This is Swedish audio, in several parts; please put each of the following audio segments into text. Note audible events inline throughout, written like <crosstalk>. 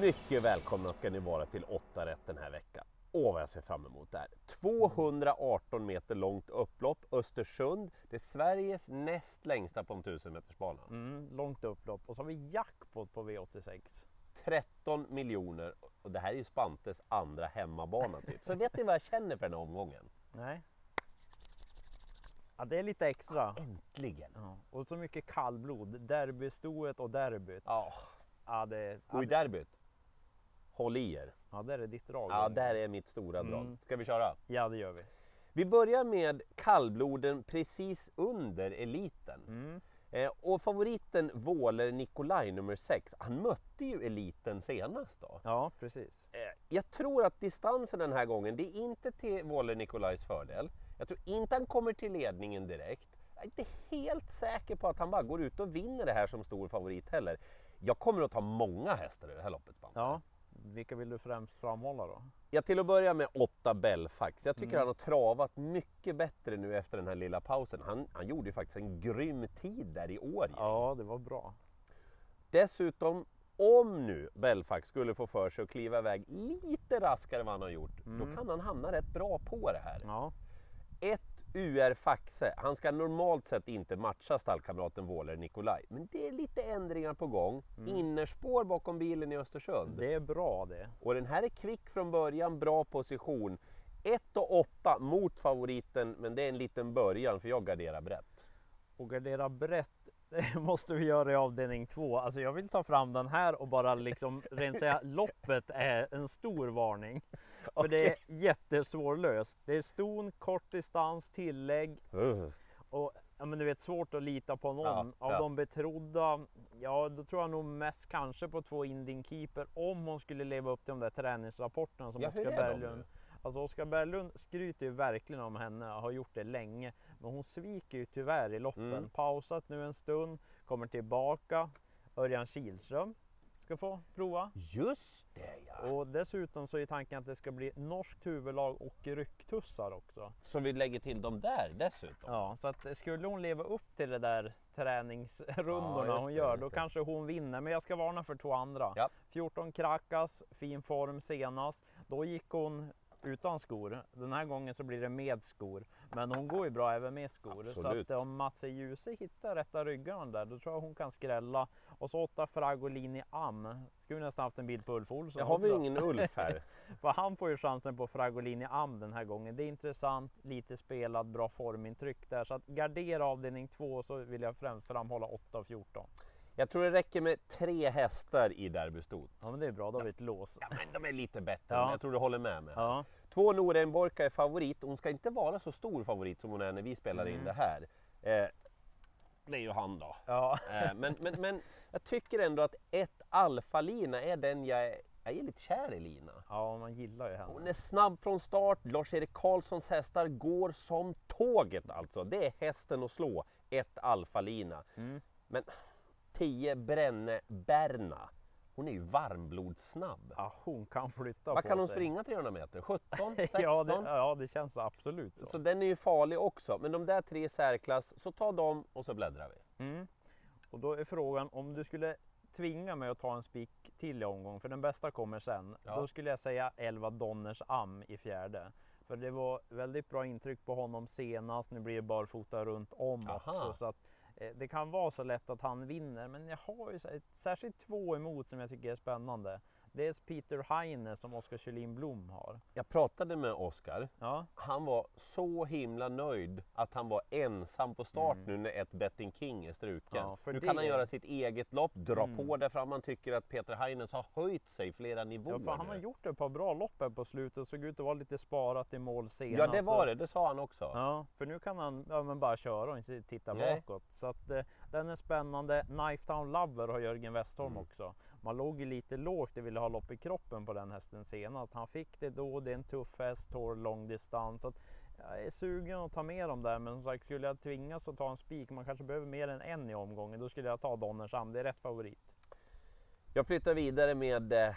Mycket välkomna ska ni vara till 8 rätt den här veckan. Åh vad jag ser fram emot det här. 218 meter långt upplopp, Östersund. Det är Sveriges näst längsta på en 1000 meters bana. Mm, långt upplopp och så har vi jackpot på V86. 13 miljoner och det här är ju Spantes andra hemmabana typ. Så vet ni vad jag känner för den här omgången? Nej. Ja, det är lite extra. Äntligen! Ja. Och så mycket kallblod. Derbystoet och derbyt. Ja, Ja, det, och i derbyt, håll i er. ja, där är ditt drag. Ja, där är mitt stora drag. Mm. Ska vi köra? Ja, det gör vi. Vi börjar med kallbloden precis under eliten. Mm. Eh, och favoriten Våler Nikolaj nummer 6, han mötte ju eliten senast då. Ja, precis. Eh, jag tror att distansen den här gången, det är inte till Våler Nikolajs fördel. Jag tror inte han kommer till ledningen direkt. Jag är inte helt säker på att han bara går ut och vinner det här som stor favorit heller. Jag kommer att ta många hästar i det här loppet. Ja, vilka vill du främst framhålla då? Ja, till att börja med 8 Belfax. Jag tycker Mm. han har travat mycket bättre nu efter den här lilla pausen. Han, han gjorde ju faktiskt en grym tid där i år. Ja, det var bra. Dessutom, om nu Belfax skulle få för sig att kliva iväg lite raskare än vad han har gjort, då kan han hamna rätt bra på det här. Ja, UR Faxe, han ska normalt sett inte matcha stallkamraten Våler Nikolaj, men det är lite ändringar på gång. Innerspår bakom bilen i Östersund. det är bra det. Och den här är kvick från början, bra position. 1 och 8 mot favoriten, men det är en liten början för jag garderar brett. Och gardera brett det <laughs> måste vi göra i avdelning två. Alltså jag vill ta fram den här och bara liksom rent säga <laughs> loppet är en stor varning. För det är jättesvårlöst. Det är ston, kort distans, tillägg Uh. och ja, men du vet svårt att lita på någon. Ja, Av ja. de betrodda, ja då tror jag nog mest kanske på två Indien Keeper om hon skulle leva upp till de där träningsrapporterna som Ja, Oskar Berglund? Alltså Oskar Berglund skryter ju verkligen om henne och har gjort det länge. Men hon sviker ju tyvärr i loppen. Mm. Pausat nu en stund, kommer tillbaka. Örjan Kihlström ska få prova. Just det ja! Och dessutom så är tanken att det ska bli norskt huvudlag och rycktussar också. Så vi lägger till dem där dessutom? Ja, så att skulle hon leva upp till det där träningsrundorna Ja, hon det, gör, då kanske hon vinner. Men jag ska varna för två andra. Ja. 14 Krakas, fin form senast. Då gick hon utan skor. Den här gången så blir det med skor. Men hon går ju bra även med skor. Så Absolut. att eh, om Mats E. Djuse hittar rätta ryggarna där, då tror jag hon kan skrälla. Och så 8 Fragolini Am. Skulle nästan haft en bild på Ulf Olsson Jag har vi ingen Ulf här? <laughs> För han får ju chansen på Fragolini Am den här gången. Det är intressant, lite spelad, bra formintryck där. Så att gardera avdelning 2 så vill jag främst framhålla 8 och 14. Jag tror det räcker med tre hästar i derbystot. Ja men det är bra, då har vi ett lås. Ja, men de är lite bättre, Ja. men jag tror du håller med mig. Ja, Två Norenborka är favorit. Hon ska inte vara så stor favorit som hon är när vi spelar in Mm. det här. Eh, det är ju han då. ja. Eh, men, men, men jag tycker ändå att ett Alfa-Lina är den jag är, jag är lite kär i Lina. ja man gillar ju henne. Hon är snabb från start, Lars-Erik Karlssons hästar går som tåget alltså. Det är hästen att slå, ett Alfa-Lina. Mm. Men 10 Brenne Berna, hon är ju varmblodssnabb. Ja, hon kan flytta Vad på kan hon sig. springa 300 meter? 17? 16? <laughs> ja, det, ja, det känns absolut så. Så den är ju farlig också. Men de där tre i särklass, så ta dem och så bläddrar vi. Mm. Och då är frågan om du skulle tvinga mig att ta en spik till i omgång, för den bästa kommer sen. Ja. Då skulle jag säga 11 Donners Am i fjärde. För det var väldigt bra intryck på honom senast. Nu blir det barfota runt om Aha. också. Så att, Eh, det kan vara så lätt att han vinner. Men jag har ju särskilt två emot som jag tycker är spännande. Dels Peter Heine som Oskar Kjellin Blom har. Jag pratade med Oskar. Ja, Han var så himla nöjd att han var ensam på start nu när ett Betting King är struken. Mm. Ja, nu det kan han göra sitt eget lopp, dra Mm. på där fram. Han tycker att Peter Heines har höjt sig flera nivåer ja för han har gjort ett par bra lopp här på slutet och såg ut att vara lite sparat i mål senast. Ja det var det, det sa han också. Ja, för nu kan han ja, men bara köra och inte titta Nej. bakåt. Så att, eh, den är spännande. Knifetown Lover har Jörgen Westholm Mm. också. Man låg ju lite lågt och ville ha lopp i kroppen på den hästen senast. Han fick det då, det är en tuff häst, tår lång distans. Så att, jag är sugen att ta med dem där, men som sagt skulle jag tvingas att ta en spik, man kanske behöver mer än en i omgången, då skulle jag ta Donnersam. Det är rätt favorit. Jag flyttar vidare med eh,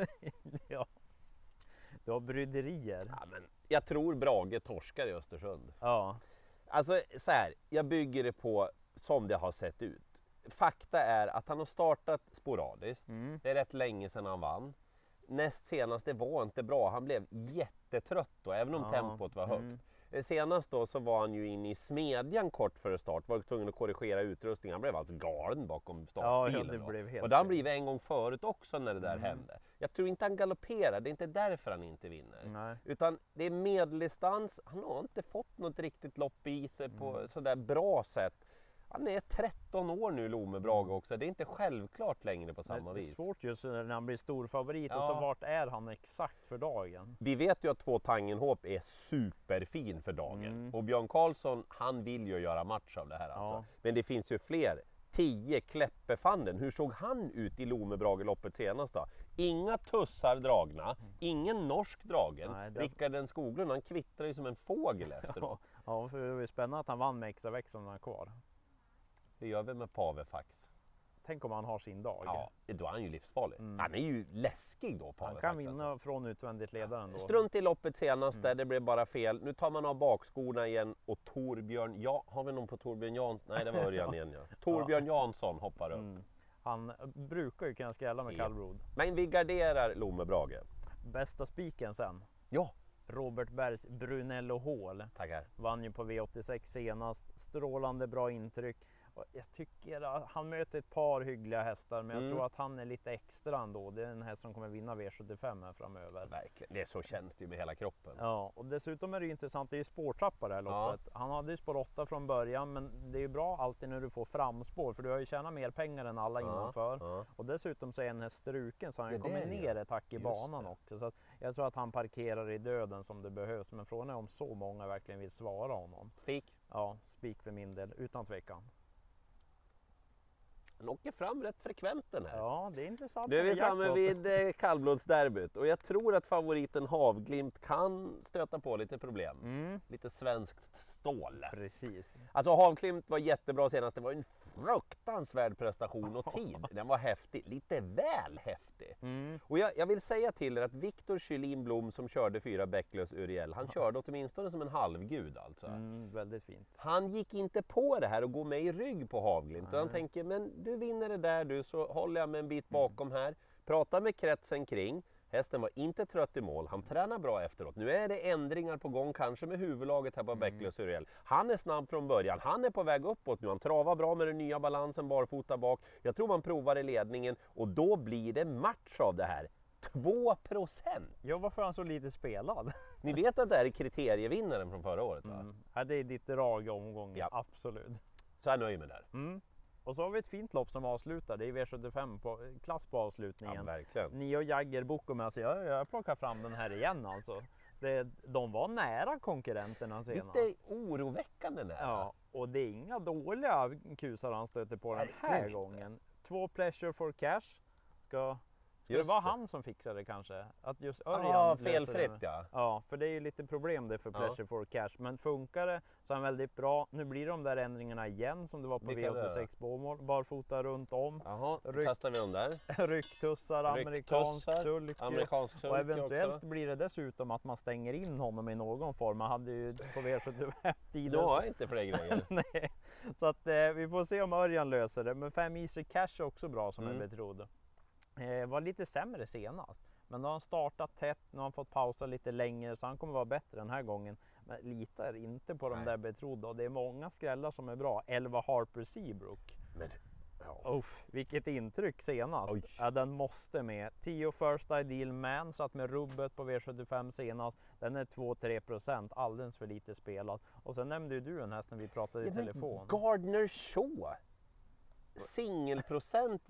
<laughs> ja. Du har bryderier. ja, men jag tror Brage torskar i Östersund. Ja, Alltså så här, jag bygger det på som det har sett ut. Fakta är att han har startat sporadiskt. Mm. Det är rätt länge sedan han vann. Näst senast, det var inte bra. Han blev jättetrött då, även om Ja, tempot var högt. mm. Eh, Senast då så var han ju inne i smedjan kort före start, var tvungen att korrigera utrustningen. Han blev alltså galen bakom startbilen. ja, det blev helt och det har han blivit en gång förut också när det där Mm. hände. Jag tror inte han galopperar, det är inte därför han inte vinner. Nej. Utan det är medeldistans, han har inte fått något riktigt lopp i sig på Mm. sådär bra sätt. Han är 13 år nu Lome Brage också, det är inte självklart längre på samma Mm. Det är vis. svårt just när han blir stor favorit och Ja. så vart är han exakt för dagen? Vi vet ju att två Tangenhop är superfin för dagen Mm. och Björn Karlsson han vill ju göra match av det här alltså. Ja. Men det finns ju fler. 10 Kleppefanden, hur såg han ut i Lome Brage-loppet senast då? Inga tussar dragna, ingen norsk dragen. Mm. Nej, det- Rickard den Skoglund han kvittrar ju som en fågel <laughs> efteråt. Ja, för det var ju spännande att han vann med extra växel när han kvar. Det gör vi med Pavefax. Tänk om han har sin dag. Ja, då är han ju livsfarlig. Mm. Han är ju läskig då Pavefax. han kan vinna Alltså. från utvändigt ledaren då. Strunt i loppet senast Mm. det blev bara fel. Nu tar man av bakskorna igen och Torbjörn, ja, har vi någon på Torbjörn Jansson? Nej det var Örjan <laughs> igen ja. Torbjörn Jansson hoppar upp. Mm. Han brukar ju kunna skrälla med kallblod. Men vi garderar Lome Brage. Bästa spiken sen. Ja, Robert Bergs Brunello Hall. tackar. Vann ju på V86 senast. Strålande bra intryck. Jag tycker att han möter ett par hyggliga hästar men jag Mm. tror att han är lite extra ändå. Det är en häst som kommer vinna V75 här framöver. Verkligen, det är så känns det ju med hela kroppen. Ja, och dessutom är det ju intressant, det är ju spårtrappa det här Ja. loppet. Han hade ju spår 8 från början, men det är ju bra alltid när du får framspår, för du har ju tjänat mer pengar än alla innanför. Ja. Och dessutom så är den här struken så han Det kommer ner ja. ett hack i Just banan det. också. Så jag tror att han parkerar i döden som det behövs, men frågan är om så många verkligen vill svara honom. Spik. Ja, spik för min del, utan tvekan. Han åker fram rätt frekvent den här. Ja, det är intressant. Nu är vi framme vid eh, kallblodsderbyt och jag tror att favoriten Havglimt kan stöta på lite problem. Mm, Lite svenskt stål. precis. Alltså Havglimt var jättebra senast, det var en fruktansvärd prestation och <laughs> tid. Den var häftig, lite väl häftig. Mm. Och jag, jag vill säga till er att Viktor Kylin Blom som körde fyra Bäcklös Uriel, han körde åtminstone som en halvgud alltså. Mm, väldigt fint. Han gick inte på det här och gå med i rygg på Havglimt. utan Han Nej. tänker, men du vinner det där du så håller jag mig en bit bakom här. Prata med kretsen kring. Hästen var inte trött i mål, han tränar bra efteråt. Nu är det ändringar på gång, kanske med huvudlaget här på Bäcklös Uriel. Han är snabb från början, han är på väg uppåt nu. Han travar bra med den nya balansen barfota bak. Jag tror man provar i ledningen och då blir det match av det här. 2 procent! Ja, varför är han så lite spelad? <laughs> Ni vet att det här är kriterievinnaren från förra året va? Mm. Ja, det är ditt drag i omgången, Ja. absolut. Så jag nöjer mig där. Mm. Och så har vi ett fint lopp som avslutar. Det är V75 på, klass på Ja, avslutningen. verkligen. Nio Jagger Boko alltså jag, jag plockar fram den här igen alltså. Det, de var nära konkurrenterna senast. Lite oroväckande nära. Ja, och det är inga dåliga kusar han stöter på den här Verkligen inte. gången. Två Pleasure for Cash. Ska, ska det Just vara det. han som fixar det kanske? Att just Örjan Ja, löser felfritt ja. Ja, för det är ju lite problem det för Ja. Pleasure for Cash. Men funkar det så är han väldigt bra. Nu blir de där ändringarna igen som det var på Vilka är det V86 Båmål. Barfota runt om. Jaha, Ryck- kastar vi dem där. <laughs> Rycktussar, amerikansk sulky. Amerikansk Och sulky eventuellt också. blir det dessutom att man stänger in honom i någon form. Han hade ju på V75 Nu tider. har jag inte fler grejer. <laughs> Nej. Så att eh, vi får se om Örjan löser det. Men 5 Easy Cash är också bra som Mm. är betrodd. Eh, var lite sämre senast. Men då har han startat tätt, nu har han fått pausa lite längre så han kommer vara bättre den här gången. Men litar inte på de Nej. där betrodda och det är många skrällar som är bra. 11 Harper Seabrook. Men, ja. Uff, vilket intryck senast. Oj. Ja, den måste med. 10 First Ideal Man satt med rubbet på V75 senast. Den är 2-3 procent, alldeles för lite spelad. Och sen nämnde ju du en häst när vi pratade i telefon. Gardner Shaw. Singelprocent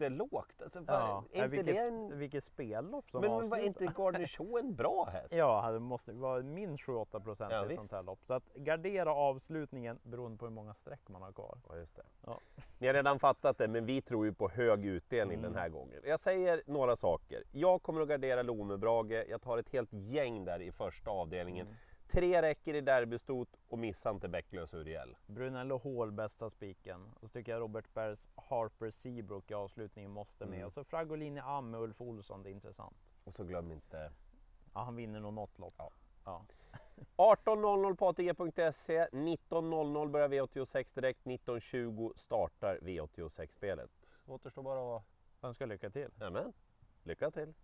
jättelågt. Alltså, vad- Ja, inte vilket, det en... vilket spellopp som Men, men var inte Gardner Shaw en bra <laughs> häst? Ja, det måste vara minst 7-8 procent Ja, i visst. sånt här lopp. Så att gardera avslutningen beroende på hur många streck man har kvar. Ja, just det. Ja. Ni har redan fattat det, men vi tror ju på hög utdelning Mm. den här gången. Jag säger några saker. Jag kommer att gardera Lome Brage. Jag tar ett helt gäng där i första avdelningen. Mm. Tre räcker i derbystot och missa inte Bäcklös Uriel. Brunello Hall bästa spiken. Och så tycker jag Robert Bergs Harper Seabrook i avslutningen måste med. Mm. Och så Fragolini Am med Ulf Olsson, det är intressant. Och så glöm inte... Ja, han vinner nog något lopp. Ja. Ja. <laughs> 18.00 på ATG.se, 19.00 börjar V86 direkt, 19.20 startar V86-spelet. Återstår bara att... Önskar lycka till. Nämen, lycka till!